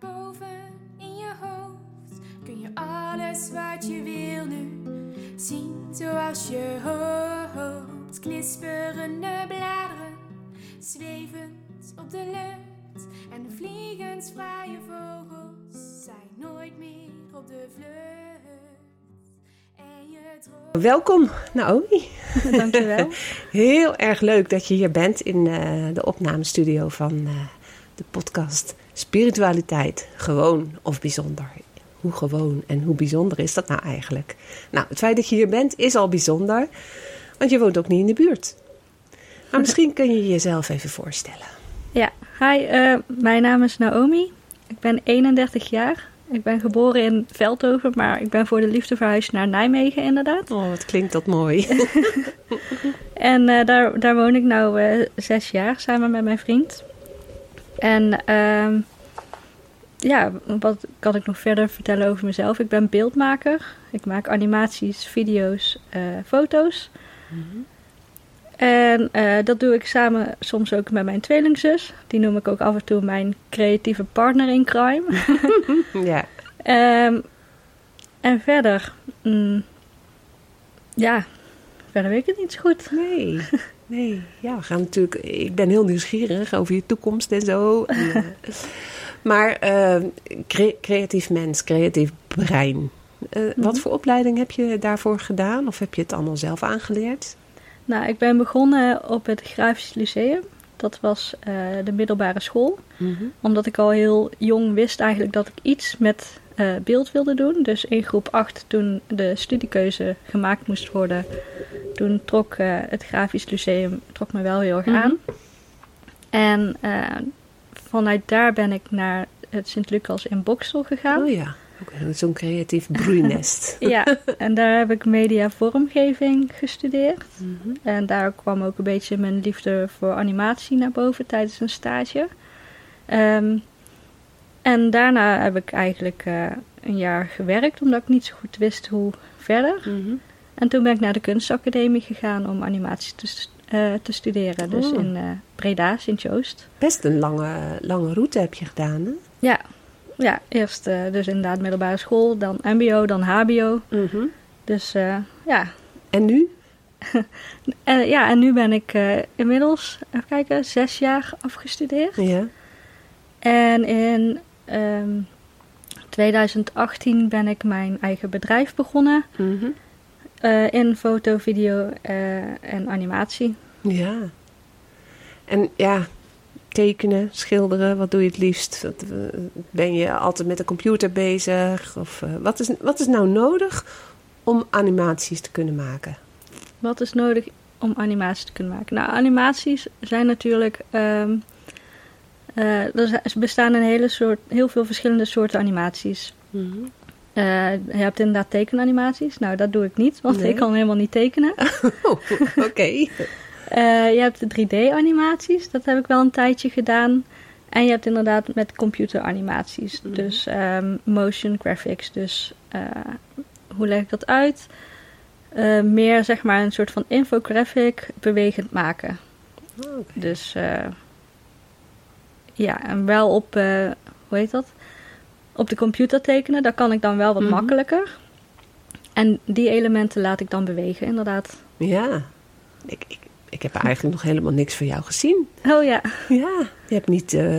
Daarboven in je hoofd, kun je alles wat je wil nu zien zoals je hoopt. Knisperende bladeren, zwevend op de lucht en vliegensvrije vogels zijn nooit meer op de vlucht. En je droomt. Welkom, Naomi. Dankjewel. Heel erg leuk dat je hier bent in eh, de opnamestudio van eh, de podcast Spiritualiteit, gewoon of bijzonder. Hoe gewoon en hoe bijzonder is dat nou eigenlijk? Nou, het feit dat je hier bent is al bijzonder, want je woont ook niet in de buurt. Maar misschien kun je jezelf even voorstellen. Ja, hi, eh, mijn naam is Naomi. Ik ben 31 jaar. Ik ben geboren in Veldhoven, maar ik ben voor de liefde verhuisd naar Nijmegen inderdaad. Oh, wat klinkt dat mooi. En eh, daar, daar woon ik nu eh, zes jaar samen met mijn vriend. En ehm, ja, wat kan ik nog verder vertellen over mezelf? Ik ben beeldmaker. Ik maak animaties, video's, eh, foto's. En eh, dat doe ik samen soms ook met mijn tweelingzus. Die noem ik ook af en toe mijn creatieve partner in crime. ja, Ehm, en verder, mm, ja, verder weet ik het niet zo goed. nee. Nee, ja, we gaan natuurlijk. Ik ben heel nieuwsgierig over je toekomst en zo. Maar eh, cre- creatief mens, creatief brein. Eh, Wat voor opleiding heb je daarvoor gedaan? Of heb je het allemaal zelf aangeleerd? Nou, ik ben begonnen op het Grafisch Lyceum. Dat was eh, de middelbare school. Omdat ik al heel jong wist eigenlijk dat ik iets met beeld wilde doen. Dus in groep 8, toen de studiekeuze gemaakt moest worden, toen trok eh, het Grafisch Lyceum trok me wel heel erg Mhm. aan. En eh, vanuit daar ben ik naar het Sint-Lucas in Boksel gegaan. Oh ja, ook zo'n creatief broeinest. Ja, en daar heb ik media vormgeving gestudeerd. En daar kwam ook een beetje mijn liefde voor animatie naar boven tijdens een stage. Ehm, en daarna heb ik eigenlijk eh, een jaar gewerkt, omdat ik niet zo goed wist hoe verder. Mhm. En toen ben ik naar de kunstacademie gegaan om animatie te, st- eh, te studeren. Dus Oh. in eh, Breda, Sint-Joost. Best een lange, lange route heb je gedaan, hè? Ja, ja eerst eh, dus inderdaad middelbare school, dan mbo, dan hbo. Dus eh, ja, En nu? En, ja, en nu ben ik inmiddels, even kijken, zes jaar afgestudeerd. Ja. En in ehm, 2018 ben ik mijn eigen bedrijf begonnen Mhm. Eh, in foto, video eh, en animatie. Ja. En ja, tekenen, schilderen, wat doe je het liefst? Eh, Ben je altijd met de computer bezig? Of wat, is, wat is nou nodig om animaties te kunnen maken? Wat is nodig om animaties te kunnen maken? Nou, animaties zijn natuurlijk. ehm, eh, er er bestaan een hele soort, heel veel verschillende soorten animaties. Eh, je hebt inderdaad tekenanimaties. Nou, dat doe ik niet, want Nee. ik kan helemaal niet tekenen. Oh, oké. Eh, je hebt de 3D-animaties, dat heb ik wel een tijdje gedaan. En je hebt inderdaad met computeranimaties, Mhm. dus ehm, motion graphics. Dus eh, hoe leg ik dat uit? Meer zeg maar een soort van infographic bewegend maken. Dus ja, en wel op, hoe heet dat? Op de computer tekenen, dat kan ik dan wel wat Mhm. makkelijker. En die elementen laat ik dan bewegen, inderdaad. Ja. Ik, ik, ik heb eigenlijk nog helemaal niks van jou gezien. Oh ja. Ja, je hebt niet eh,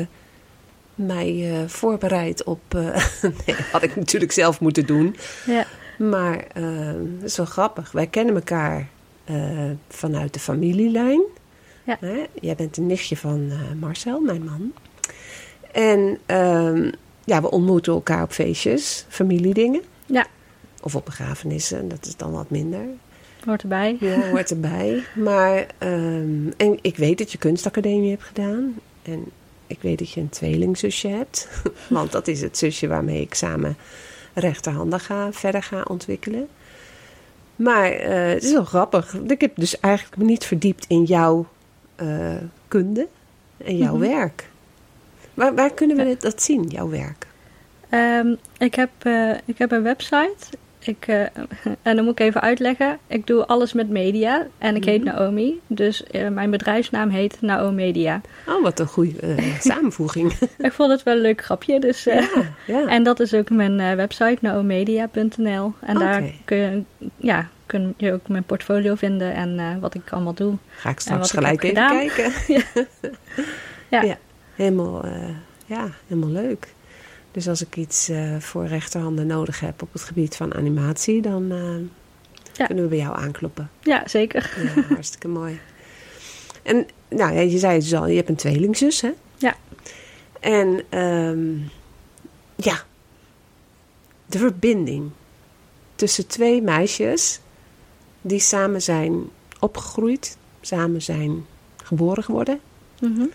mij eh, voorbereid op. eh, nee, had ik natuurlijk zelf moeten doen. Ja. Maar het is wel grappig. Wij kennen elkaar vanuit de familielijn. Ja. Jij bent een nichtje van Marcel, mijn man. En ehm, ja, we ontmoeten elkaar op feestjes, familiedingen. Ja. Of op begrafenissen, dat is dan wat minder. Hoort erbij. Ja, hoort erbij. Maar ehm, en ik weet dat je kunstacademie hebt gedaan. En ik weet dat je een tweelingzusje hebt. Want dat is het zusje waarmee ik samen rechterhandig ga, verder ga ontwikkelen. Maar eh, het is wel grappig. Ik heb dus eigenlijk me niet verdiept in jouw eh, kunde en jouw Mhm. werk. Waar, waar kunnen we dat zien, jouw werk? Ehm, ik, heb, eh, ik heb een website. Ik, eh, en dan moet ik even uitleggen. Ik doe alles met media. En ik heet Mhm. Naomi. Dus eh, mijn bedrijfsnaam heet Naomi Media. Oh, wat een goede eh, samenvoeging. ik vond het wel een leuk grapje. Dus, eh, ja, ja. En dat is ook mijn eh, website, naomedia.nl. En daar kun je, ja, kun je ook mijn portfolio vinden en eh, wat ik allemaal doe. Ga ik straks gelijk even gedaan. kijken. Ja. Ja. Helemaal, eh, ja, helemaal leuk. Dus als ik iets eh, voor rechterhanden nodig heb op het gebied van animatie, dan eh, Ja. kunnen we bij jou aankloppen. Ja, zeker. Ja, hartstikke mooi. En nou ja, je zei het dus al, je hebt een tweelingzus, hè? Ja. En ehm, ja, de verbinding tussen twee meisjes die samen zijn opgegroeid, samen zijn geboren geworden. Mhm.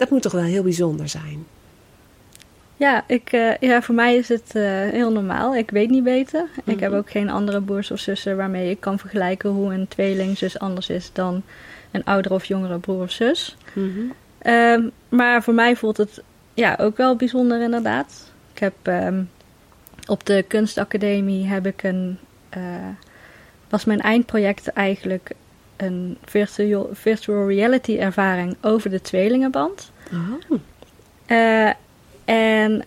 Dat moet toch wel heel bijzonder zijn. Ja, ik, eh, ja, voor mij is het eh, heel normaal. Ik weet niet beter. Ik heb Mhm. ook geen andere broers of zussen waarmee ik kan vergelijken hoe een tweelingzus anders is dan een oudere of jongere broer of zus. Ehm, maar voor mij voelt het ja, ook wel bijzonder inderdaad. Ik heb ehm, op de kunstacademie heb ik een eh, was mijn eindproject eigenlijk een virtual, virtual reality ervaring over de tweelingenband. Oh. Eh, en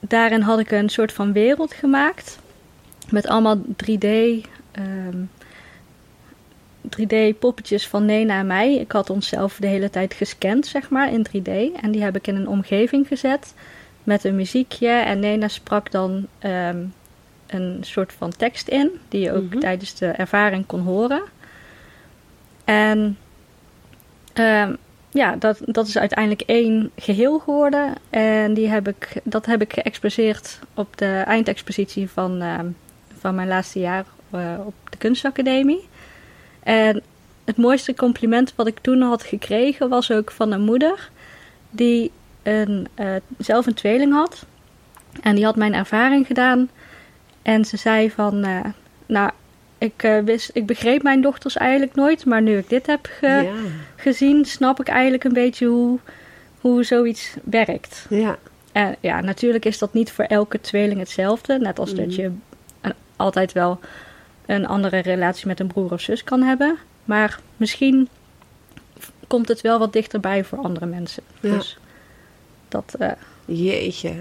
daarin had ik een soort van wereld gemaakt met allemaal 3D, ehm, 3D poppetjes van Nena en mij. Ik had onszelf de hele tijd gescand, zeg maar, in 3D. En die heb ik in een omgeving gezet met een muziekje. En Nena sprak dan ehm, een soort van tekst in, die je ook Mhm. tijdens de ervaring kon horen. En ehm, ja, dat, dat is uiteindelijk één geheel geworden. En die heb ik, dat heb ik geëxposeerd op de eindexpositie van, ehm, van mijn laatste jaar eh, op de kunstacademie. En het mooiste compliment wat ik toen had gekregen was ook van een moeder die een, eh, zelf een tweeling had. En die had mijn ervaring gedaan. En ze zei van, eh, nou, ik, eh, wist, ik begreep mijn dochters eigenlijk nooit, maar nu ik dit heb ge- Ja. gezien, snap ik eigenlijk een beetje hoe, hoe zoiets werkt. ja. En ja, natuurlijk is dat niet voor elke tweeling hetzelfde. Net als dat Mhm. je een- altijd wel een andere relatie met een broer of zus kan hebben. Maar misschien komt het wel wat dichterbij voor andere mensen. Ja. Dus dat, eh, Jeetje.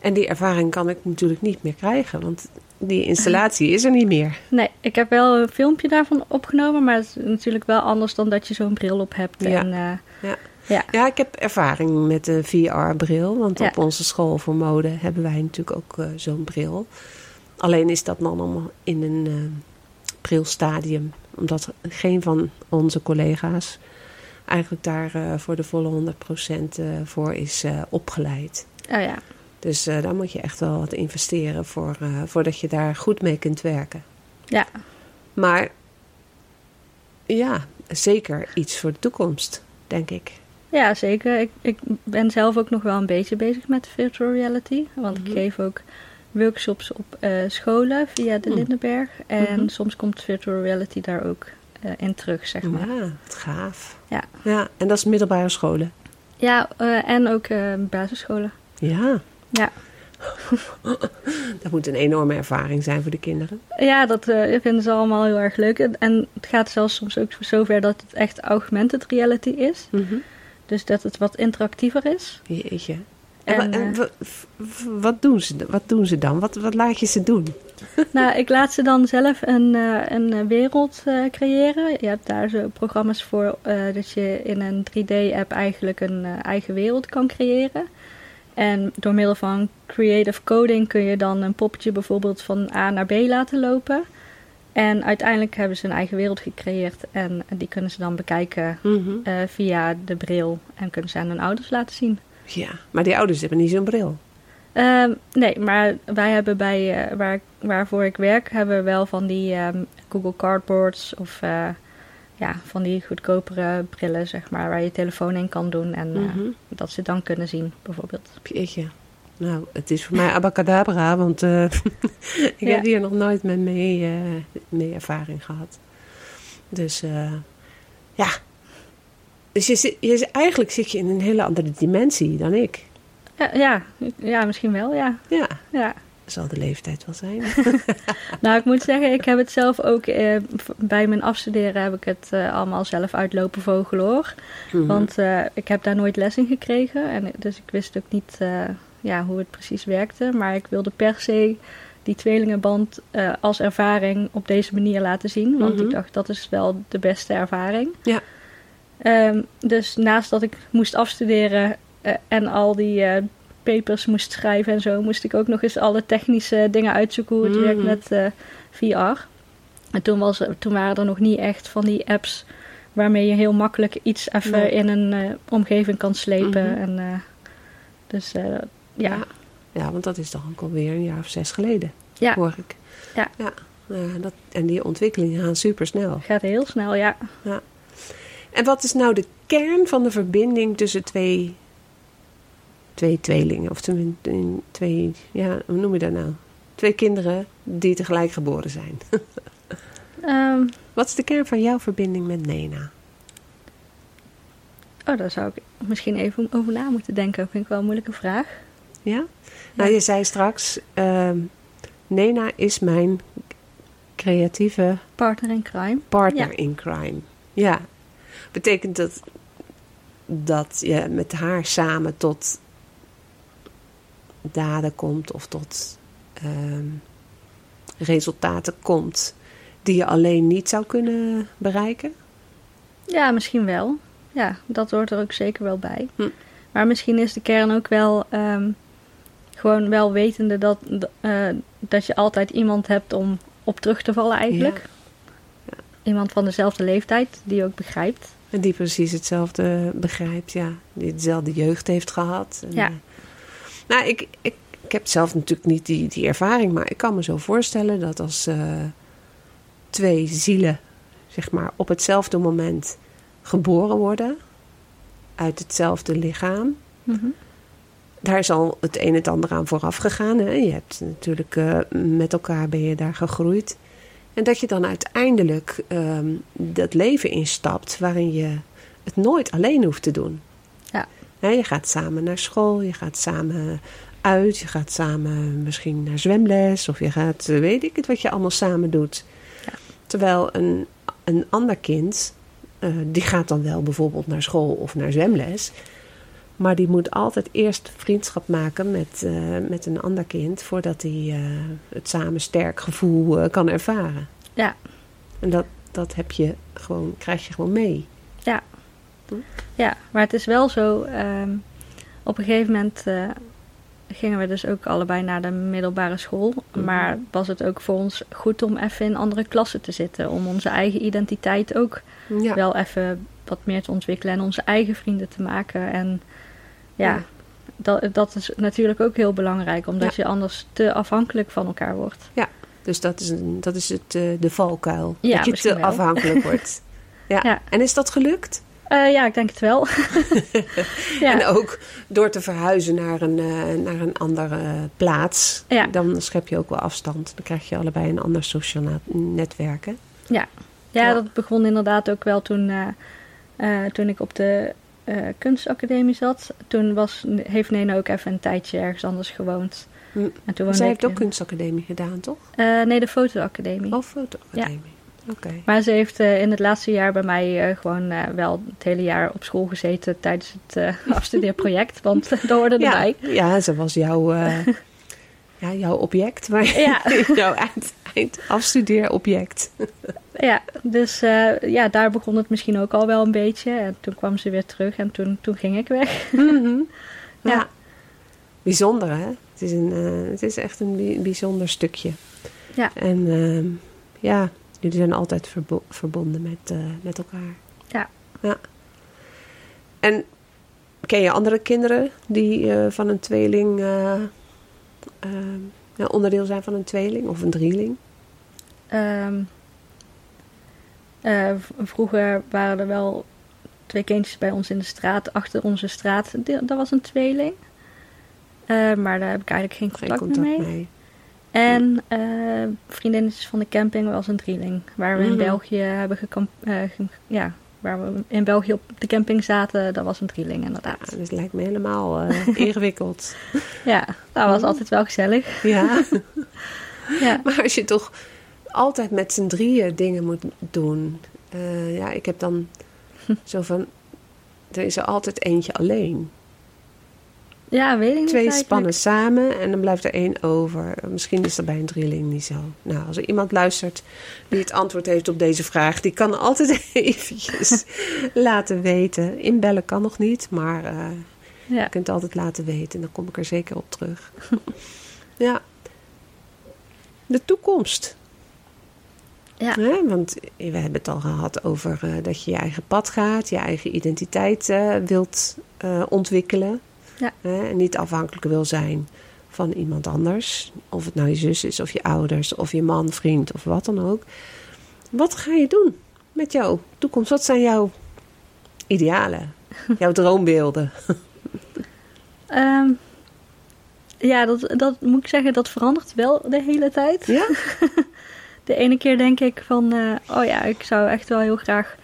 En die ervaring kan ik natuurlijk niet meer krijgen, want die installatie is er niet meer. nee, ik heb wel een filmpje daarvan opgenomen, maar het is natuurlijk wel anders dan dat je zo'n bril op hebt. Ja. En, eh, Ja. Ja. ja, ik heb ervaring met de VR-bril, want Ja. op onze school voor mode hebben wij natuurlijk ook eh, zo'n bril. Alleen is dat dan allemaal in een eh, brilstadium, omdat geen van onze collega's eigenlijk daar voor de volle 100% eh, voor is opgeleid. oh ja, Dus eh, daar moet je echt wel wat investeren voor, eh, voordat je daar goed mee kunt werken. ja, Maar ja, zeker iets voor de toekomst, denk ik. Ja, zeker. Ik, ik ben zelf ook nog wel een beetje bezig met virtual reality. Want Mhm. ik geef ook workshops op eh, scholen via de Mm. Lindenberg. En Mhm. soms komt virtual reality daar ook in terug, zeg maar. Ja, gaaf. Ja. ja. En dat is middelbare scholen. Ja, en ook basisscholen. Ja. Ja. dat moet een enorme ervaring zijn voor de kinderen. Ja, dat eh, vinden ze allemaal heel erg leuk. En het gaat zelfs soms ook zover dat het echt augmented reality is. Dus dat het wat interactiever is. Jeetje. En, En, en eh, wat, doen ze, wat doen ze dan? Wat, wat laat je ze doen? Nou, ik laat ze dan zelf een, eh, een wereld creëren. Je hebt daar zo programma's voor dat je in een 3D-app eigenlijk een eigen wereld kan creëren. En door middel van creative coding kun je dan een poppetje bijvoorbeeld van A naar B laten lopen. En uiteindelijk hebben ze een eigen wereld gecreëerd en die kunnen ze dan bekijken eh, via de bril en kunnen ze aan hun ouders laten zien. Ja, maar die ouders hebben niet zo'n bril. Ehm, nee, maar wij hebben bij eh, waar, waarvoor ik werk, hebben we wel van die ehm, Google Cardboards of eh, ja, van die goedkopere brillen, zeg maar, waar je telefoon in kan doen en eh, Mhm. dat ze dan kunnen zien, bijvoorbeeld. Jeetje. Nou, het is voor mij abacadabra, want eh, ik Ja. heb hier nog nooit met mee, eh, mee ervaring gehad. Dus ja. Dus je, je, eigenlijk zit je in een hele andere dimensie dan ik. Ja, ja, ja, misschien wel, ja. Ja, ja. Zal de leeftijd wel zijn. Nou, ik moet zeggen, ik heb het zelf ook eh, bij mijn afstuderen heb ik het eh, allemaal zelf uitlopen vogelen hoor. Mhm. Want eh, ik heb daar nooit les in gekregen. En, dus ik wist ook niet eh, ja, hoe het precies werkte. Maar ik wilde per se die tweelingenband eh, als ervaring op deze manier laten zien. Want Mhm. ik dacht, dat is wel de beste ervaring. Ja. Ehm, dus naast dat ik moest afstuderen eh, en al die papers moest schrijven en zo... moest ik ook nog eens alle technische dingen uitzoeken hoe het Mhm. werkt met eh, VR. En toen, was, toen waren er nog niet echt van die apps waarmee je heel makkelijk iets even Nee. in een eh, omgeving kan slepen. Mhm. En, eh, dus ja. Ja. ja, want dat is toch ook alweer een jaar of zes geleden, Ja. hoor ik. Ja. ja. Ja, dat, en die ontwikkelingen gaan super snel. gaat heel snel, ja. En wat is nou de kern van de verbinding tussen twee, twee tweelingen? Of tenminste twee, ja, hoe noem je dat nou? Twee kinderen die tegelijk geboren zijn. Ehm, Wat is de kern van jouw verbinding met Nena? oh, daar zou ik misschien even over na moeten denken. Dat vind ik wel een moeilijke vraag. Ja? Nou, je zei straks, ehm, Nena is mijn creatieve Partner in crime. partner Ja. in crime. Ja. Betekent dat dat je met haar samen tot daden komt of tot ehm, resultaten komt die je alleen niet zou kunnen bereiken? Ja, misschien wel. Ja, dat hoort er ook zeker wel bij. Hm. Maar misschien is de kern ook wel ehm, gewoon wel wetende dat, eh, dat je altijd iemand hebt om op terug te vallen eigenlijk. Ja. Iemand van dezelfde leeftijd die ook begrijpt. En die precies hetzelfde begrijpt, ja. Die dezelfde jeugd heeft gehad. En, Ja. Nou, ik, ik, ik heb zelf natuurlijk niet die, die ervaring, maar ik kan me zo voorstellen dat als eh, twee zielen, zeg maar, op hetzelfde moment geboren worden, uit hetzelfde lichaam, Mhm. daar is al het een en het ander aan vooraf gegaan. Hè? Je hebt natuurlijk eh, met elkaar ben je daar gegroeid. En dat je dan uiteindelijk ehm, dat leven instapt waarin je het nooit alleen hoeft te doen. Je gaat samen naar school, je gaat samen uit, je gaat samen misschien naar zwemles of je gaat, eh, weet ik het, wat je allemaal samen doet. Ja. Terwijl een, een ander kind, eh, die gaat dan wel bijvoorbeeld naar school of naar zwemles. Maar die moet altijd eerst vriendschap maken met, eh, met een ander kind voordat hij het samen sterk gevoel kan ervaren. Ja. En dat, dat heb je gewoon, krijg je gewoon mee. Ja, maar het is wel zo. ehm, op een gegeven moment eh, gingen we dus ook allebei naar de middelbare school. Mhm. Maar was het ook voor ons goed om even in andere klassen te zitten. Om onze eigen identiteit ook Ja. wel even wat meer te ontwikkelen. En onze eigen vrienden te maken. En ja, Ja. Dat, dat is natuurlijk ook heel belangrijk. Omdat je anders te afhankelijk van elkaar wordt. Dus dat is, een, dat is het, eh, de valkuil. Ja, dat je te wel. afhankelijk wordt. Ja. Ja. En is dat gelukt? Eh, ja, ik denk het wel. ja. En ook door te verhuizen naar een, eh, naar een andere plaats. Ja. Dan schep je ook wel afstand. Dan krijg je allebei een ander sociaal na- netwerk. Hè? Ja, Ja. dat begon inderdaad ook wel toen, eh, toen ik op de kunstacademie zat. Toen was, heeft Nena ook even een tijdje ergens anders gewoond. Hm. En toen Zij ik heeft ook in- kunstacademie gedaan, toch? Nee, de fotoacademie. Of fotoacademie. Maar ze heeft eh, in het laatste jaar bij mij eh, gewoon eh, wel het hele jaar op school gezeten tijdens het afstudeerproject. Want dat hoorde Ja, erbij. ja, ze was jouw, ja, jouw object, maar Ja. jouw eind, eind afstudeerobject. Ja, dus ja, daar begon het misschien ook al wel een beetje. En toen kwam ze weer terug en toen, toen ging ik weg. Mhm. ja. Ja. Bijzonder, hè? Het is, een, het is echt een bi- bijzonder stukje. Ja. En ehm, ja, jullie zijn altijd verbo- verbonden met, eh, met elkaar. Ja. ja. En ken je andere kinderen die eh, van een tweeling eh, ja, onderdeel zijn van een tweeling of een drieling? Ehm, eh, vroeger waren er wel twee kindjes bij ons in de straat, achter onze straat. Dat was een tweeling. Maar daar heb ik eigenlijk geen Geen contact, mee. mee. En eh vriendinnetjes van de camping was een drieling. Waar we in Mhm. België hebben gekamp... eh, ge- ja, waar we in België op de camping zaten, dat was een drieling Ja, inderdaad. dat lijkt me helemaal eh, ingewikkeld. Ja, dat was Mhm. altijd wel gezellig. Ja. Ja, Maar als je toch altijd met z'n drieën dingen moet doen. ja, ik heb dan zo van. Er is er altijd eentje alleen. Ja weet ik niet Twee eigenlijk. spannen samen en dan blijft er één over. Misschien is dat bij een drieling niet zo. Nou, als er iemand luistert die het antwoord heeft op deze vraag, die kan altijd eventjes laten weten. Inbellen kan nog niet, maar eh, Ja. je kunt het altijd laten weten. En dan kom ik er zeker op terug. ja. De toekomst. Ja. Hè? Want we hebben het al gehad over eh, dat je je eigen pad gaat, je eigen identiteit eh, wilt ontwikkelen. Ja. Hè? En niet afhankelijk wil zijn van iemand anders. Of het nou je zus is, of je ouders, of je man, vriend, of wat dan ook. Wat ga je doen met jouw toekomst? Wat zijn jouw idealen? Jouw droombeelden? Ehm, ja, dat, dat moet ik zeggen, dat verandert wel de hele tijd. Ja? De ene keer denk ik van, eh, oh ja, ik zou echt wel heel graag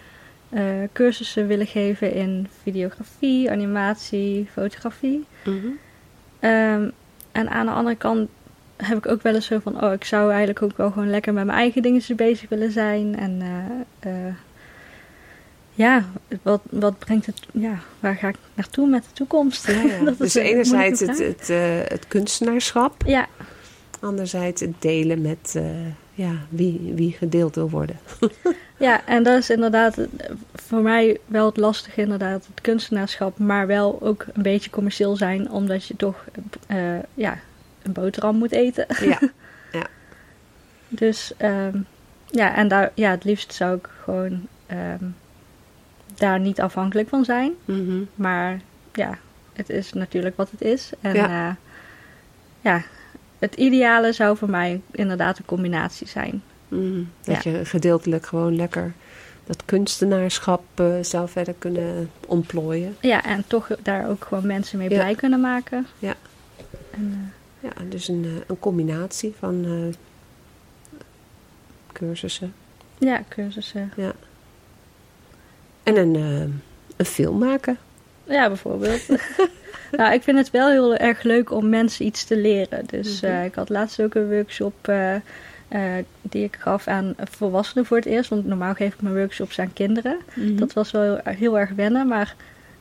eh, cursussen willen geven in videografie, animatie, fotografie. Mhm. Ehm, en aan de andere kant heb ik ook wel eens zo van, oh, ik zou eigenlijk ook wel gewoon lekker met mijn eigen dingen bezig willen zijn. En eh, eh, ja, wat, wat brengt het, ja, waar ga ik naartoe met de toekomst? Ja, Dus enerzijds het, het, het kunstenaarschap. Ja, Anderzijds het delen met ja, wie, wie gedeeld wil worden. Ja, en dat is inderdaad eh, voor mij wel het lastige, inderdaad, het kunstenaarschap, maar wel ook een beetje commercieel zijn, omdat je toch eh, ja, een boterham moet eten. Ja. Dus ehm, ja, en daar, ja, het liefst zou ik gewoon ehm, daar niet afhankelijk van zijn. Mhm. Maar ja, het is natuurlijk wat het is. En Ja. ja, ja het ideale zou voor mij inderdaad een combinatie zijn. Mhm. Dat je gedeeltelijk gewoon lekker dat kunstenaarschap eh, zou verder kunnen ontplooien. Ja, en toch daar ook gewoon mensen mee Ja. blij kunnen maken. Ja. En, eh, Ja, dus een, eh, een combinatie van cursussen. ja, cursussen. En een, een film maken. Ja, bijvoorbeeld. nou, ik vind het wel heel erg leuk om mensen iets te leren. Dus Mhm. ik had laatst ook een workshop die ik gaf aan volwassenen voor het eerst. Want normaal geef ik mijn workshops aan kinderen. Mhm. Dat was wel heel, erg wennen, maar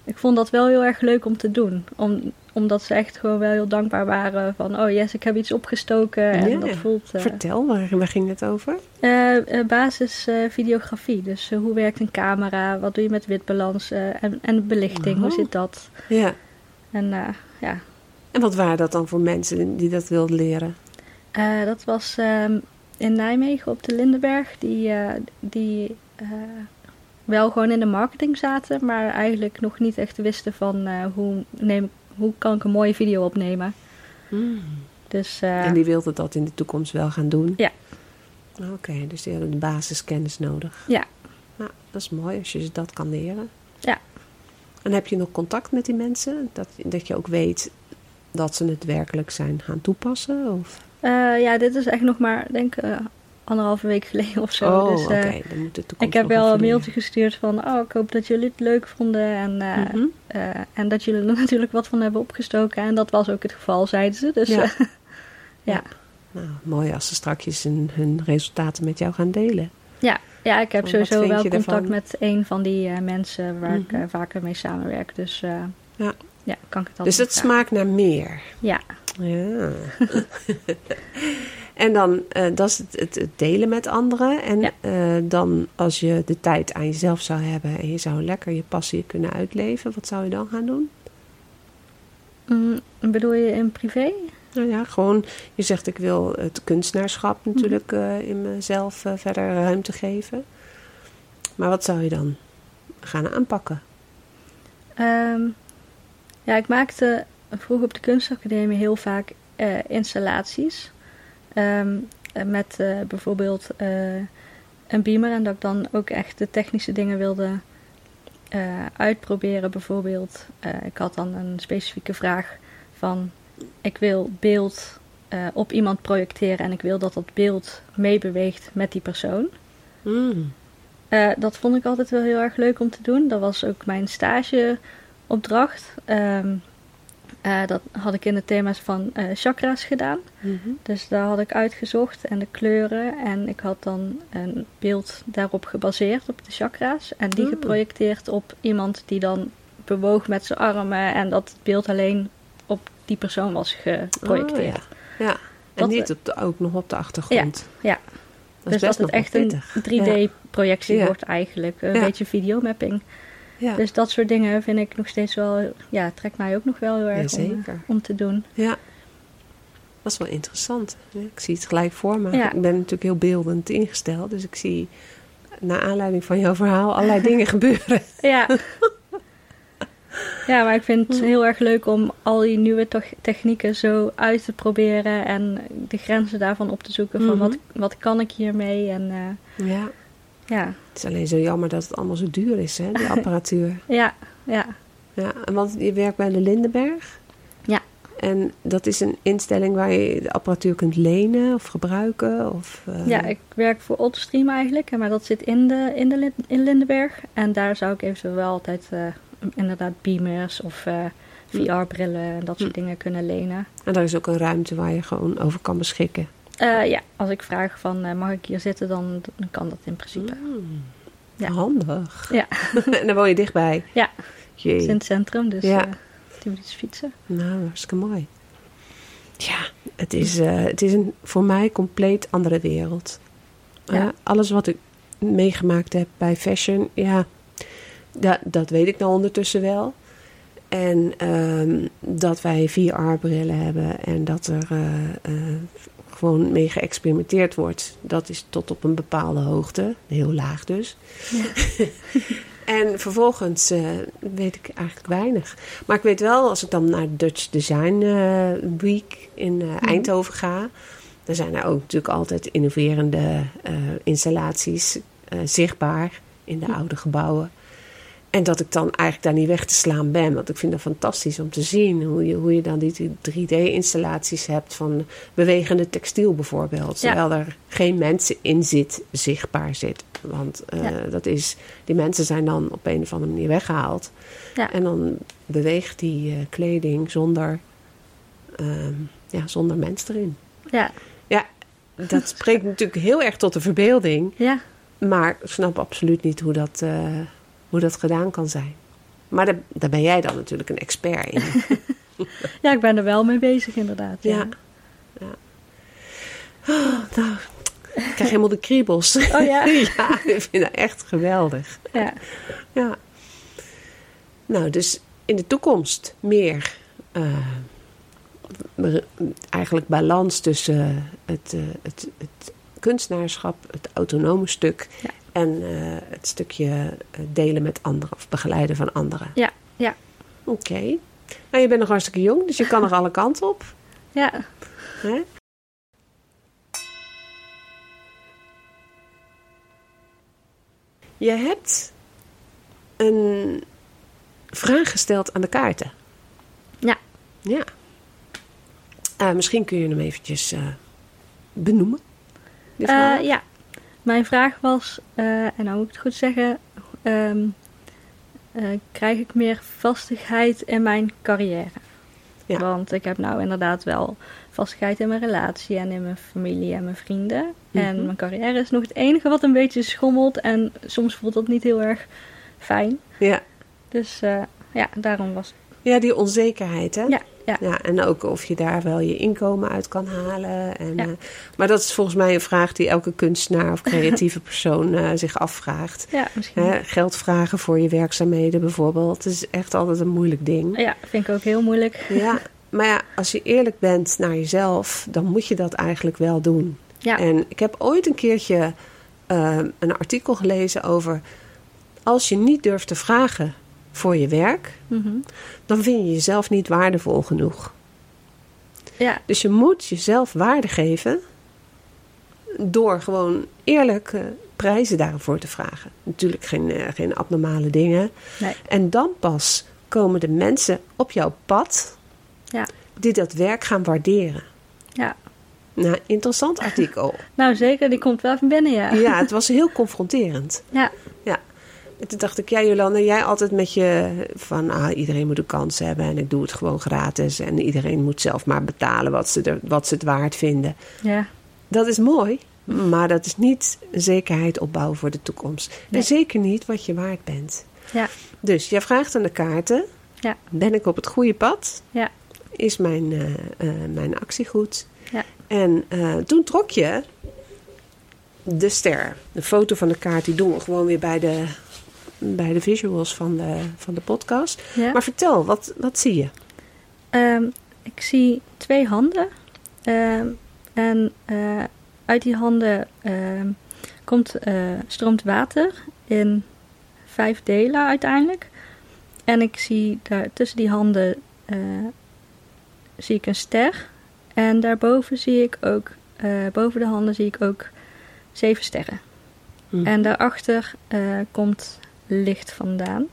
ik vond dat wel heel erg leuk om te doen. Om, omdat ze echt gewoon wel heel dankbaar waren van... oh yes, ik heb iets opgestoken en Ja, dat voelt... eh, Vertel, waar, waar ging het over? eh, eh, basis eh, videografie. Dus eh, hoe werkt een camera? Wat doe je met witbalans? eh, en, en belichting, hoe Oh. zit dat? Ja. En eh, ja, En wat waren dat dan voor mensen die dat wilden leren? Eh, dat was ehm, in Nijmegen op de Lindenberg. Die, eh, die eh, wel gewoon in de marketing zaten, maar eigenlijk nog niet echt wisten van eh, hoe, neem, hoe kan ik een mooie video opnemen. Dus eh, En die wilden dat in de toekomst wel gaan doen? Ja. Oké, dus die hadden de basiskennis nodig. Ja. Nou, dat is mooi als je ze dat kan leren. Ja. En heb je nog contact met die mensen? Dat, dat je ook weet dat ze het werkelijk zijn gaan toepassen? Of? Eh, ja, dit is echt nog maar, denk ik, eh, anderhalve week geleden of zo. oh, dus, oké. eh, Dan moet de toekomst Ik heb wel een mailtje leren. gestuurd van, oh, ik hoop dat jullie het leuk vonden en, Mhm. en dat jullie er natuurlijk wat van hebben opgestoken. En dat was ook het geval, zeiden ze. Dus Ja. ja. ja. Nou, mooi als ze straks hun, hun resultaten met jou gaan delen. Ja, ja ik heb sowieso wel contact ervan? met een van die mensen waar ik Mhm. vaker mee samenwerk. Dus Ja. ja, kan ik het Dus vragen. smaakt naar meer. Ja, Ja. en dan, eh, dat is het, het, het delen met anderen. En Ja. eh, dan als je de tijd aan jezelf zou hebben en je zou lekker je passie kunnen uitleven, wat zou je dan gaan doen? Mm, bedoel je in privé? Nou ja, gewoon, je zegt ik wil het kunstenaarschap natuurlijk eh, in mezelf verder ruimte geven. Maar wat zou je dan gaan aanpakken? Ehm, ja, ik maakte vroeger op de kunstacademie heel vaak eh, installaties. Ehm, eh, met eh, bijvoorbeeld eh, een beamer. En dat ik dan ook echt de technische dingen wilde eh, uitproberen. Bijvoorbeeld, eh, ik had dan een specifieke vraag van... Ik wil beeld eh, op iemand projecteren en ik wil dat dat beeld meebeweegt met die persoon. Mm. Eh, dat vond ik altijd wel heel erg leuk om te doen. Dat was ook mijn stageopdracht. Ehm, eh, dat had ik in de thema's van eh, chakra's gedaan. Mhm. Dus daar had ik uitgezocht en de kleuren. En ik had dan een beeld daarop gebaseerd op de chakra's. En die Mm. geprojecteerd op iemand die dan bewoog met zijn armen. En dat het beeld alleen op die persoon was geprojecteerd. Oh, ja. ja. En Dat- niet op de, ook nog op de achtergrond. ja. Dat dus dat het echt pittig. een 3D-projectie Ja. wordt eigenlijk. Een beetje videomapping. Ja. Dus dat soort dingen vind ik nog steeds wel... Ja, trekt mij ook nog wel heel erg om, eh, om te doen. Ja, dat is wel interessant. Ik zie het gelijk voor me. Ja. Ik ben natuurlijk heel beeldend ingesteld, dus ik zie naar aanleiding van jouw verhaal allerlei dingen gebeuren. Ja. ja, maar ik vind het heel erg leuk om al die nieuwe technieken zo uit te proberen. En de grenzen daarvan op te zoeken. Van Mhm. wat, wat kan ik hiermee? En eh, Ja, ja, het is alleen zo jammer dat het allemaal zo duur is, hè, die apparatuur. ja, ja. ja, en want je werkt bij de Lindenberg. Ja. En dat is een instelling waar je de apparatuur kunt lenen of gebruiken? Of, eh, Ja, ik werk voor Oldstream eigenlijk, maar dat zit in, de, in, de, in Lindenberg. En daar zou ik eventueel wel altijd eh, inderdaad beamers of eh, VR-brillen en dat soort Hm. dingen kunnen lenen. En daar is ook een ruimte waar je gewoon over kan beschikken. Eh, ja, als ik vraag van eh, mag ik hier zitten, dan, dan kan dat in principe. Mm. Ja. Handig. Ja. en dan woon je dichtbij. Ja. Jee. Het is in het centrum, dus Ja. tien minuutjes fietsen. Nou, hartstikke mooi. Ja, het is, eh, het is een voor mij compleet andere wereld. Ja. Eh, alles wat ik meegemaakt heb bij fashion, ja, dat, dat weet ik nou ondertussen wel. En ehm, dat wij VR-brillen hebben en dat er eh, eh, gewoon mee geëxperimenteerd wordt, dat is tot op een bepaalde hoogte, heel laag dus. En vervolgens eh, weet ik eigenlijk weinig. Maar ik weet wel, als ik dan naar Dutch Design eh, Week in eh, Mhm. Eindhoven ga, dan zijn er ook natuurlijk altijd innoverende installaties zichtbaar in de oude gebouwen. En dat ik dan eigenlijk daar niet weg te slaan ben. Want ik vind het fantastisch om te zien hoe je, hoe je dan die 3D-installaties hebt van bewegende textiel bijvoorbeeld. Ja. Terwijl er geen mensen in zit, zichtbaar zit. Want eh, Ja. dat is, die mensen zijn dan op een of andere manier weggehaald. Ja. En dan beweegt die eh, kleding zonder, ehm, ja, zonder mens erin. Ja, Dat spreekt natuurlijk heel erg tot de verbeelding. ja, Maar ik snap absoluut niet hoe dat, eh, hoe dat gedaan kan zijn. Maar daar, daar ben jij dan natuurlijk een expert in. ja, ik ben er wel mee bezig inderdaad. Ja. ja. ja. Oh, nou, ik krijg helemaal de kriebels. Oh ja? ja, ik vind dat echt geweldig. ja. Ja. Nou, dus in de toekomst meer eh, eigenlijk balans tussen het, eh, het, het kunstenaarschap, het autonome stuk Ja. En eh, het stukje eh, delen met anderen of begeleiden van anderen. Ja, ja. Oké. Nou, je bent nog hartstikke jong, dus je kan nog alle kanten op. ja. Hè? Je hebt een vraag gesteld aan de kaarten. Ja. Ja. Eh, misschien kun je hem eventjes eh, benoemen. Eh, ja, mijn vraag was, eh, en nou moet ik het goed zeggen, ehm, eh, krijg ik meer vastigheid in mijn carrière? Ja. Want ik heb nou inderdaad wel vastigheid in mijn relatie en in mijn familie en mijn vrienden. En Mhm. mijn carrière is nog het enige wat een beetje schommelt. En soms voelt dat niet heel erg fijn. Ja. Dus eh, ja, daarom was ja, die onzekerheid, hè? Ja, ja. ja. En ook of je daar wel je inkomen uit kan halen. En, Ja. eh, maar dat is volgens mij een vraag die elke kunstenaar of creatieve persoon eh, zich afvraagt. Ja, misschien. Hè, geld vragen voor je werkzaamheden bijvoorbeeld. Dat is echt altijd een moeilijk ding. Ja, vind ik ook heel moeilijk. Ja, maar ja, als je eerlijk bent naar jezelf, dan moet je dat eigenlijk wel doen. Ja, En ik heb ooit een keertje eh, een artikel gelezen over... als je niet durft te vragen voor je werk... mhm. dan vind je jezelf niet waardevol genoeg. ja, Dus je moet jezelf waarde geven... door gewoon eerlijk eh, prijzen daarvoor te vragen. Natuurlijk geen, eh, geen abnormale dingen. nee. En dan pas komen de mensen op jouw pad... Ja. die dat werk gaan waarderen. Ja. Nou, interessant artikel. Nou, zeker, die komt wel even binnen, ja. Ja, het was heel confronterend. Ja, En toen dacht ik, ja Jolanda, jij altijd met je van ah, iedereen moet een kans hebben en ik doe het gewoon gratis en iedereen moet zelf maar betalen wat ze, er, wat ze het waard vinden. ja, Dat is mooi, maar dat is niet zekerheid opbouwen voor de toekomst. Nee. En zeker niet wat je waard bent. ja, Dus jij vraagt aan de kaarten, Ja. ben ik op het goede pad? ja, Is mijn, eh, eh, mijn actie goed? Ja. En eh, toen trok je de ster. De foto van de kaart, die doen we gewoon weer bij de, bij de visuals van de, van de podcast. ja. Maar vertel, wat, wat zie je? Ehm, ik zie twee handen. Ehm, en eh, uit die handen ehm, komt, eh, stroomt water in vijf delen uiteindelijk. En ik zie daar tussen die handen eh, zie ik een ster. En daarboven zie ik ook, boven de handen zie ik ook zeven sterren. Hm. En daarachter komt licht vandaan.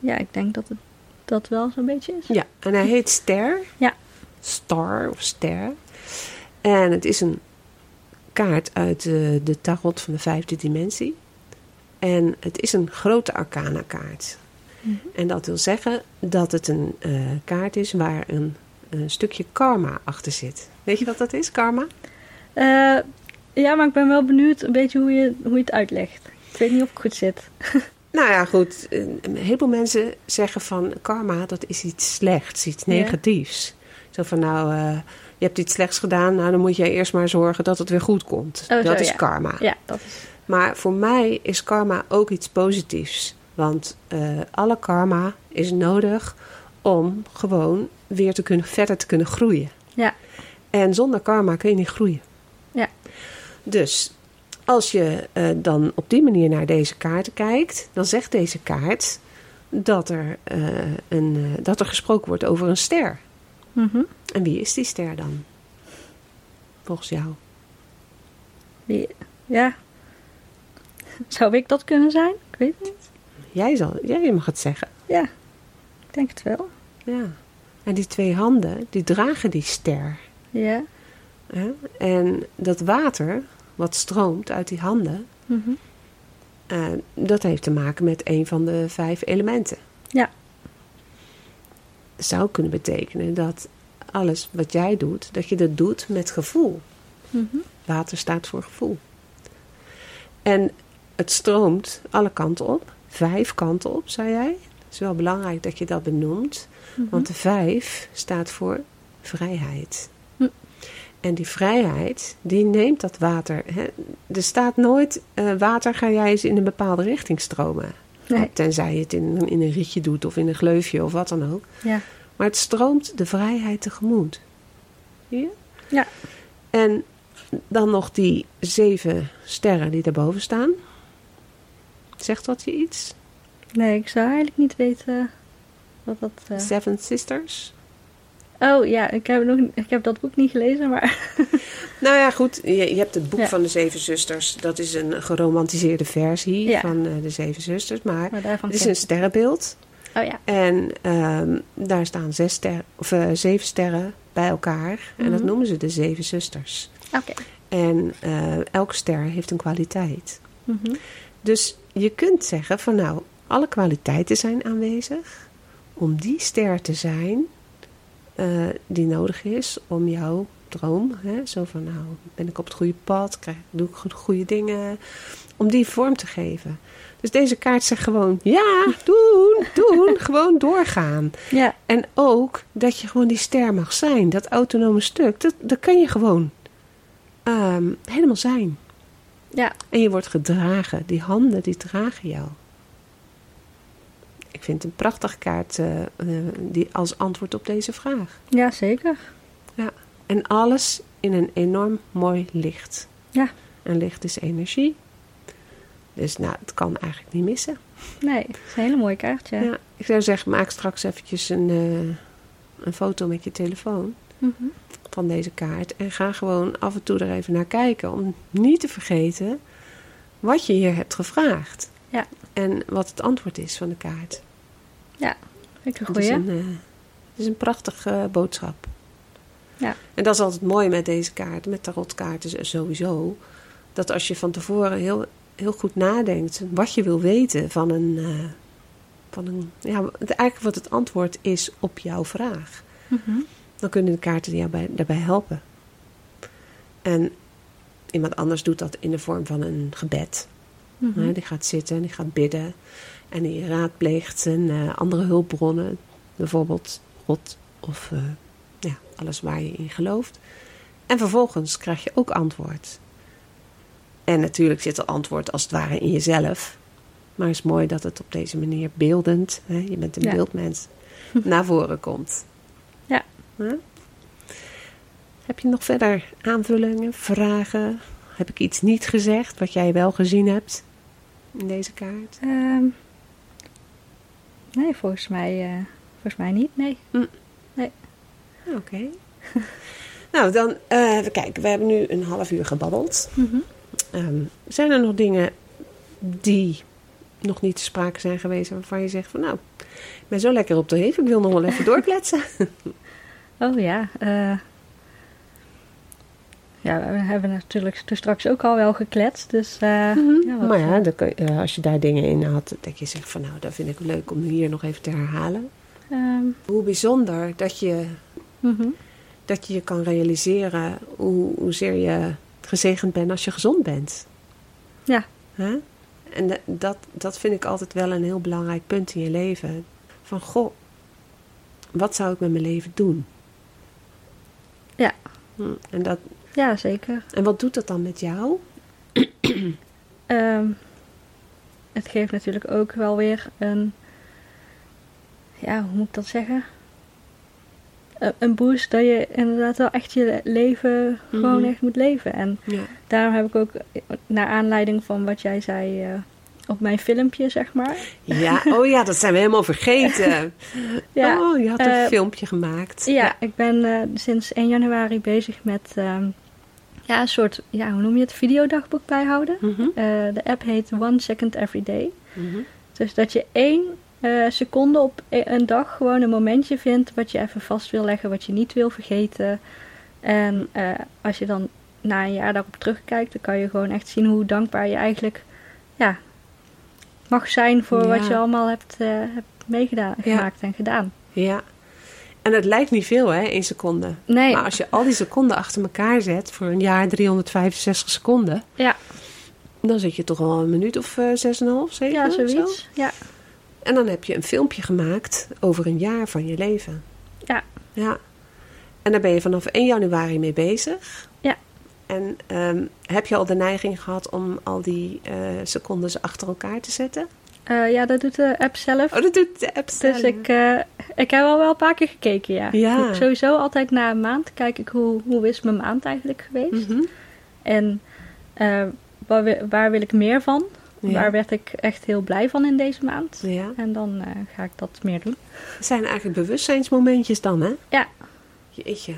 Ja, ik denk dat het dat wel zo'n beetje is. Ja, en hij heet Ster. Ja. Star of Ster. En het is een kaart uit de, de tarot van de vijfde dimensie. En het is een grote arcana kaart. Mhm. En dat wil zeggen dat het een eh, kaart is waar een, een stukje karma achter zit. Weet je wat dat is, karma? Eh, ja, maar ik ben wel benieuwd een beetje hoe je, hoe je het uitlegt. Ik weet niet of ik goed zit. Nou ja, goed. Een heleboel mensen zeggen van karma, dat is iets slechts, iets Ja. negatiefs. Zo van nou, eh, je hebt iets slechts gedaan, nou dan moet jij eerst maar zorgen dat het weer goed komt. Oh, dat zo, is ja. karma. Ja, dat is. Maar voor mij is karma ook iets positiefs. Want eh, alle karma is nodig om gewoon weer te kunnen, verder te kunnen groeien. Ja. En zonder karma kun je niet groeien. Ja. Dus als je eh, dan op die manier naar deze kaarten kijkt, dan zegt deze kaart dat er, eh, een, eh, dat er gesproken wordt over een ster. Mhm. En wie is die ster dan? Volgens jou? Wie- Ja. Zou ik dat kunnen zijn? Ik weet het niet. Jij, zal, jij mag het zeggen. Ja, ik denk het wel. Ja. En die twee handen, die dragen die ster. Ja. Hè? En dat water wat stroomt uit die handen, Mhm. eh, dat heeft te maken met een van de vijf elementen. Ja. Zou kunnen betekenen dat alles wat jij doet, dat je dat doet met gevoel. Mhm. Water staat voor gevoel. En het stroomt alle kanten op, vijf kanten op, zei jij. Het is wel belangrijk dat je dat benoemt, Mhm. want de vijf staat voor vrijheid. En die vrijheid, die neemt dat water. Hè? Er staat nooit, eh, water ga jij eens in een bepaalde richting stromen. Nee. Tenzij je het in, in een rietje doet of in een gleufje of wat dan ook. Ja. Maar het stroomt de vrijheid tegemoet. Zie je? Ja. En dan nog die zeven sterren die daarboven staan. Zegt dat je iets? Nee, ik zou eigenlijk niet weten wat dat... eh, Seven Sisters? Oh ja, ik heb, nog, ik heb dat boek niet gelezen, maar... Nou ja, goed. Je, je hebt het boek Ja. van de Zeven Zusters. Dat is een geromantiseerde versie Ja. van eh, de Zeven Zusters. Maar maar daarvan het is een sterrenbeeld. Oh ja. En ehm, daar staan zes ster, of, eh, zeven sterren bij elkaar. En dat Mhm. noemen ze de Zeven Zusters. Oké. En eh, elke ster heeft een kwaliteit. Mhm. Dus je kunt zeggen van nou, alle kwaliteiten zijn aanwezig om die ster te zijn eh, die nodig is om jouw droom, hè, zo van nou ben ik op het goede pad, krijg, doe ik goed- goede dingen, om die vorm te geven. Dus deze kaart zegt gewoon ja, doen, doen, gewoon doorgaan. Ja, En ook dat je gewoon die ster mag zijn, dat autonome stuk, dat, dat kan je gewoon ehm, helemaal zijn. ja, En je wordt gedragen. Die handen, die dragen jou. Ik vind het een prachtige kaart eh, eh, die als antwoord op deze vraag. ja, zeker. En alles in een enorm mooi licht. Ja. En licht is energie. Dus nou, het kan eigenlijk niet missen. Nee, het is een hele mooie kaart, ja. Ja. Ik zou zeggen, maak straks eventjes een, eh, een foto met je telefoon Mhm. van deze kaart. En ga gewoon af en toe er even naar kijken. Om niet te vergeten wat je hier hebt gevraagd. Ja. En wat het antwoord is van de kaart. Vind ik een Het is goeie. een, eh, het is een prachtige eh, boodschap. Ja. En dat is altijd mooi met deze kaart, met tarotkaarten sowieso. Dat als je van tevoren heel, heel goed nadenkt wat je wil weten van een. eh, van een ja, eigenlijk wat het antwoord is op jouw vraag. Mhm. Dan kunnen de kaarten jou bij, daarbij helpen. En iemand anders doet dat in de vorm van een gebed. Mhm. Die gaat zitten en die gaat bidden. En die raadpleegt zijn eh, andere hulpbronnen. Bijvoorbeeld God of eh, ja, alles waar je in gelooft. En vervolgens krijg je ook antwoord. En natuurlijk zit er antwoord als het ware in jezelf. Maar het is mooi dat het op deze manier beeldend, hè, je bent een Ja. beeldmens, naar voren komt. Ja. Heb je nog verder aanvullingen, vragen? Heb ik iets niet gezegd wat jij wel gezien hebt in deze kaart? Ehm, nee, volgens mij, eh, volgens mij niet, nee. Oké. nou, dan even kijken. We hebben nu een half uur gebabbeld. Mhm. Ehm, zijn er nog dingen die nog niet te sprake zijn geweest waarvan je zegt van nou, ik ben zo lekker op de heef, ik wil nog wel even doorkletsen. Oh ja, eh, ja, we hebben natuurlijk toen straks ook al wel gekletst, dus... eh, ja, wat, maar ja, eh, kun als je daar dingen in had, dat je zegt van nou, dat vind ik leuk om hier nog even te herhalen. ehm, Hoe bijzonder dat je mhm. dat je je kan realiseren hoe, hoezeer je gezegend bent als je gezond bent. Ja. En da- dat, dat vind ik altijd wel een heel belangrijk punt in je leven. Van, goh, wat zou ik met mijn leven doen? Ja. Hm, En, dat, Ja, zeker. en wat doet dat dan met jou? Ehm, het geeft natuurlijk ook wel weer een... Ja, hoe moet ik dat zeggen? Een- boost dat je inderdaad wel echt je leven gewoon Mhm. echt moet leven. En Ja. daarom heb ik ook, naar aanleiding van wat jij zei eh, op mijn filmpje, zeg maar. ja, oh ja, dat zijn we helemaal vergeten. Ja, oh, je had een eh, filmpje gemaakt. Ja, ik ben eh, sinds 1 januari bezig met ehm, ja, een soort, ja, hoe noem je het, videodagboek bijhouden. Mhm, Eh, de app heet One Second Every Day. mhm. Dus dat je één eh, seconde op e- een dag gewoon een momentje vindt wat je even vast wil leggen, wat je niet wil vergeten. En eh, als je dan na een jaar daarop terugkijkt, dan kan je gewoon echt zien hoe dankbaar je eigenlijk ja, mag zijn voor wat je allemaal hebt, hebt Ja. gemaakt en gedaan. Ja. En het lijkt niet veel, hè, één seconde. Nee, Maar als je al die seconden achter elkaar zet voor een jaar 365 seconden, ja, dan zit je toch al een minuut of eh, zes en een half, zeven? ja, of zo. zoiets. Ja, En dan heb je een filmpje gemaakt over een jaar van je leven. Ja. Ja. En daar ben je vanaf 1 januari mee bezig. Ja. En ehm, heb je al de neiging gehad om al die eh secondes achter elkaar te zetten? Eh, ja, dat doet de app zelf. Oh, dat doet de app Dus zelf. ik, eh, ik heb al wel een paar keer gekeken, ja. Ja. Sowieso altijd na een maand kijk ik hoe, hoe is mijn maand eigenlijk geweest. Mhm. En eh, waar, waar wil ik meer van? Ja. Waar werd ik echt heel blij van in deze maand? Ja. En dan ga ik dat meer doen. Het zijn eigenlijk bewustzijnsmomentjes dan, hè? Ja. Jeetje.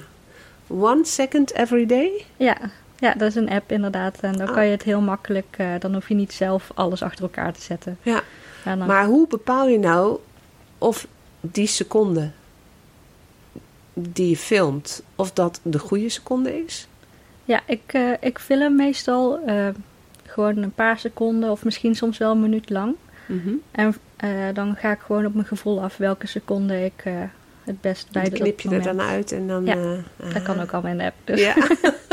One second every day? Ja, ja dat is een app inderdaad. En dan Ah. kan je het heel makkelijk, dan hoef je niet zelf alles achter elkaar te zetten. Ja. Dan, Maar hoe bepaal je nou of die seconde die je filmt, of dat de goede seconde is? Ja, ik, eh, ik film meestal eh, gewoon een paar seconden of misschien soms wel een minuut lang. Mhm. En eh, dan ga ik gewoon op mijn gevoel af welke seconde ik het best bij Dan dat knip je er dan uit en dan... Ja, Dat kan ook in de app. Dus Ja,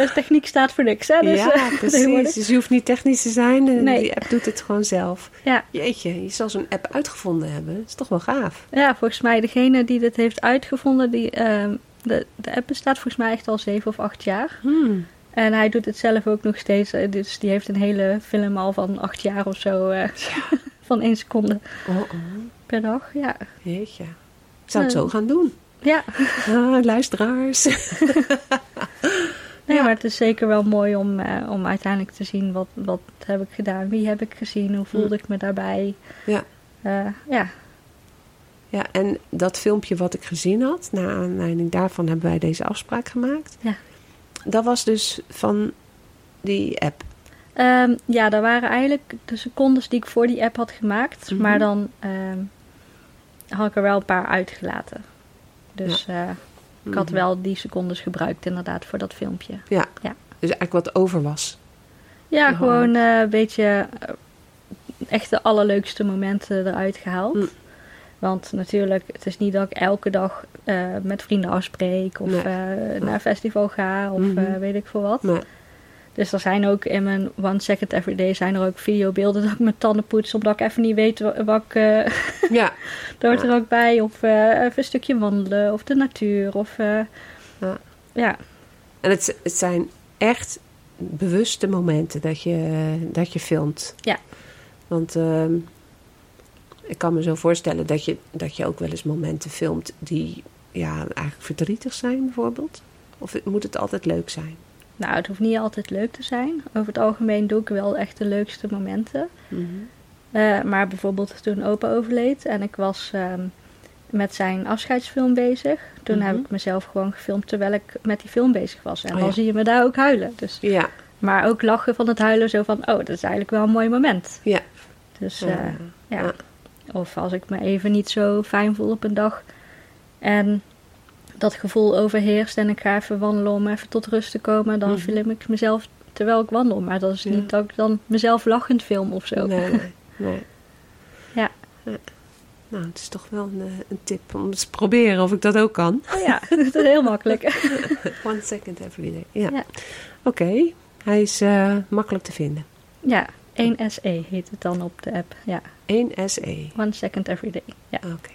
de techniek staat voor niks, hè? Dus, ja eh, precies. Dus je hoeft niet technisch te zijn. Nee. Die app doet het gewoon zelf. Ja. Jeetje, je zal zo'n app uitgevonden hebben. Dat is toch wel gaaf. ja, volgens mij degene die dit heeft uitgevonden, die, ehm, de, de app bestaat volgens mij echt al zeven of acht jaar. Hmm. En hij doet het zelf ook nog steeds. eh, Dus die heeft een hele film al van acht jaar of zo. eh, van één seconde Oh, oh. per dag. Ja, Jeetje. Ik zou het zo gaan doen. ja. Ah, luisteraars. Nee, Ja. maar het is zeker wel mooi om, eh, om uiteindelijk te zien wat, wat heb ik gedaan, wie heb ik gezien, hoe voelde ik me daarbij. Ja. Eh, ja, Ja, en dat filmpje wat ik gezien had, naar aanleiding daarvan hebben wij deze afspraak gemaakt. Ja. Dat was dus van die app. Ehm, ja, dat waren eigenlijk de secondes die ik voor die app had gemaakt. Mhm. Maar dan ehm, had ik er wel een paar uitgelaten. Dus eh, ik had Mhm. wel die secondes gebruikt inderdaad voor dat filmpje. Dus eigenlijk wat over was. Ja, Ja. gewoon eh, een beetje eh, echt de allerleukste momenten eruit gehaald. Mm. Want natuurlijk, het is niet dat ik elke dag eh, met vrienden afspreek of Nee. naar een festival ga of Mhm. weet ik veel wat. Maar Dus er zijn ook in mijn One Second Everyday zijn er ook videobeelden dat ik mijn tanden poets omdat ik even niet weet wa- wat ik... eh ja, dat hoort Ja. er ook bij. Of eh, even een stukje wandelen of de natuur of... eh, Ja. ja, en het, het zijn echt bewuste momenten dat je, dat je filmt. Ja. Want ehm, ik kan me zo voorstellen dat je, dat je ook wel eens momenten filmt die ja, eigenlijk verdrietig zijn bijvoorbeeld. Of moet het altijd leuk zijn? Nou het hoeft niet altijd leuk te zijn. Over het algemeen doe ik wel echt de leukste momenten. Eh, maar bijvoorbeeld toen opa overleed en ik was ehm, met zijn afscheidsfilm bezig. Toen heb Mhm. ik mezelf gewoon gefilmd terwijl ik met die film bezig was. En Oh dan ja. zie je me daar ook huilen. Dus, Ja, maar ook lachen van het huilen zo van, oh, dat is eigenlijk wel een mooi moment. Ja. Dus Ja. eh, ja. Ja. Of als ik me even niet zo fijn voel op een dag en dat gevoel overheerst en ik ga even wandelen om even tot rust te komen, dan Mhm. film ik mezelf terwijl ik wandel. Maar dat is Ja. niet dat ik dan mezelf lachend film of zo. Nee, nee, nee. Ja. Nou, het is toch wel een, eh, een tip om eens te proberen of ik dat ook kan. Oh ja, dat is heel makkelijk. One second every day. Ja. Ja. Oké, hij is eh, makkelijk te vinden. Ja, 1SE heet het dan op de app. Ja, 1 SE. one second every day. Ja, Oké.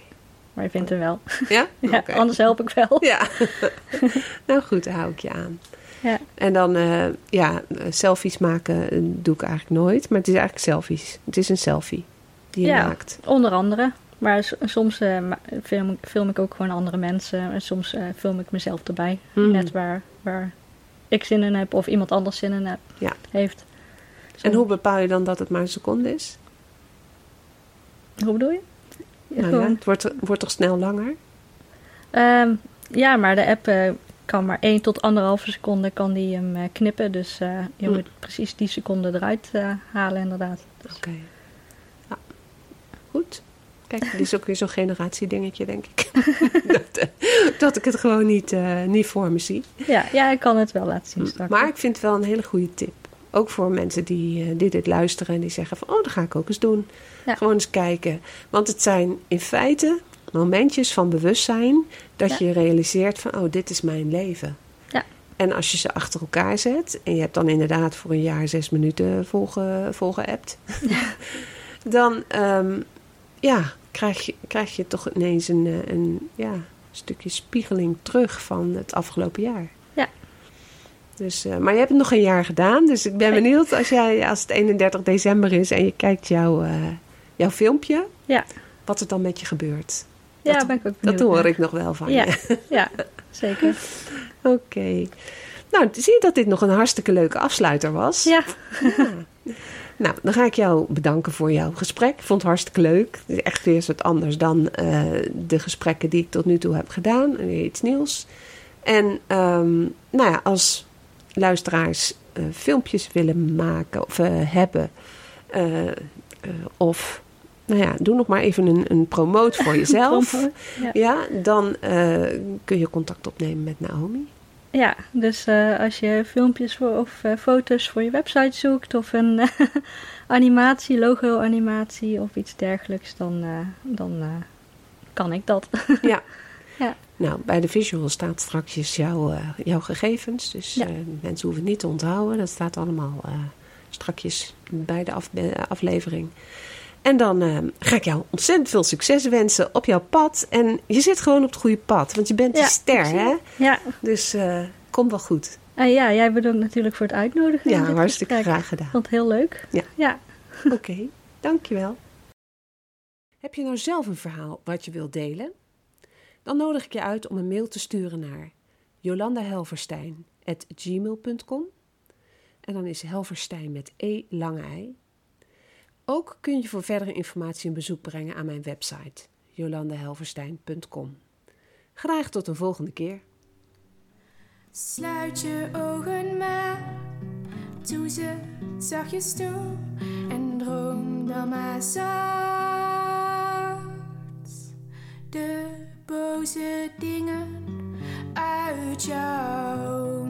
Maar je vindt hem wel. Ja? Anders help ik wel. Ja. nou goed, daar hou ik je aan. Ja. En dan, eh, ja, selfies maken eh, doe ik eigenlijk nooit. Maar het is eigenlijk selfies. Het is een selfie die je Ja. maakt. Onder andere. Maar soms eh, film, ik- film ik ook gewoon andere mensen. En soms film ik mezelf erbij. Hmm. Net waar, waar ik zin in heb of iemand anders zin in heb, Ja. heeft. En hoe bepaal je dan dat het maar een seconde is? Hoe bedoel je? Nou ja, het wordt, wordt toch snel langer? Ehm, ja, maar de app eh, kan maar 1 tot anderhalve seconde kan die hem eh, knippen. Dus eh, je Hmm. moet precies die seconde eruit halen inderdaad. Dus, Oké. Ja. Goed. Kijk, dit is ook weer zo'n generatiedingetje, denk ik. dat, dat ik het gewoon niet, niet voor me zie. ja, ja, ik kan het wel laten zien straks. Maar ik vind het wel een hele goede tip. Ook voor mensen die, eh, die dit luisteren en die zeggen van... oh, dat ga ik ook eens doen. Ja. Gewoon eens kijken. Want het zijn in feite momentjes van bewustzijn... dat Ja. je realiseert van, oh, dit is mijn leven. Ja. En als je ze achter elkaar zet... en je hebt dan inderdaad voor een jaar zes minuten volge, volgeappt... dan ehm, ja, krijg, je, krijg je toch ineens een, eh, een ja, stukje spiegeling terug van het afgelopen jaar. Dus, eh, maar je hebt het nog een jaar gedaan, dus ik ben benieuwd als, jij, als het 31 december is en je kijkt jouw, eh, jouw filmpje, Ja. wat er dan met je gebeurt. ja, dat- ben ik ook Dat benieuwd hoor naar. ik nog wel van Ja, je. ja, zeker. Oké. Nou, zie je dat dit nog een hartstikke leuke afsluiter was? Ja, Nou, dan ga ik jou bedanken voor jouw gesprek. Ik vond het hartstikke leuk. Het is echt weer eens wat anders dan eh, de gesprekken die ik tot nu toe heb gedaan. Weer iets nieuws. En ehm, nou ja, als luisteraars eh, filmpjes willen maken of eh, hebben... eh, of, nou ja, doe nog maar even een, een promote voor jezelf. Ja. ja, dan kun je contact opnemen met Naomi. Ja, dus als je filmpjes voor, of foto's voor je website zoekt of een animatie, logo-animatie of iets dergelijks, dan, dan kan ik dat. Ja. Ja. Nou, bij de visual staat straks jouw, eh, jouw gegevens. Dus Ja. eh, mensen hoeven het niet te onthouden. Dat staat allemaal uh, strakjes bij de af, aflevering. En dan ga ik jou ontzettend veel succes wensen op jouw pad. En je zit gewoon op het goede pad. Want je bent Ja, een ster, hè? Ja. Dus kom wel goed. Uh, ja, jij bedankt natuurlijk voor het uitnodigen. Ja, hartstikke gesprek. graag gedaan. Ik vond het heel leuk. Ja. ja. Oké, okay, dankjewel. Heb je nou zelf een verhaal wat je wilt delen? Dan nodig ik je uit om een mail te sturen naar jolandahelverstein.gmail.com En dan is Helverstein met E lange ei. Ook kun je voor verdere informatie een bezoek brengen aan mijn website jolandahelverstein.com. Graag tot een volgende keer. Sluit je ogen maar, doe ze zachtjes toe en droom dan maar zacht. De böse Dingen ausschaut.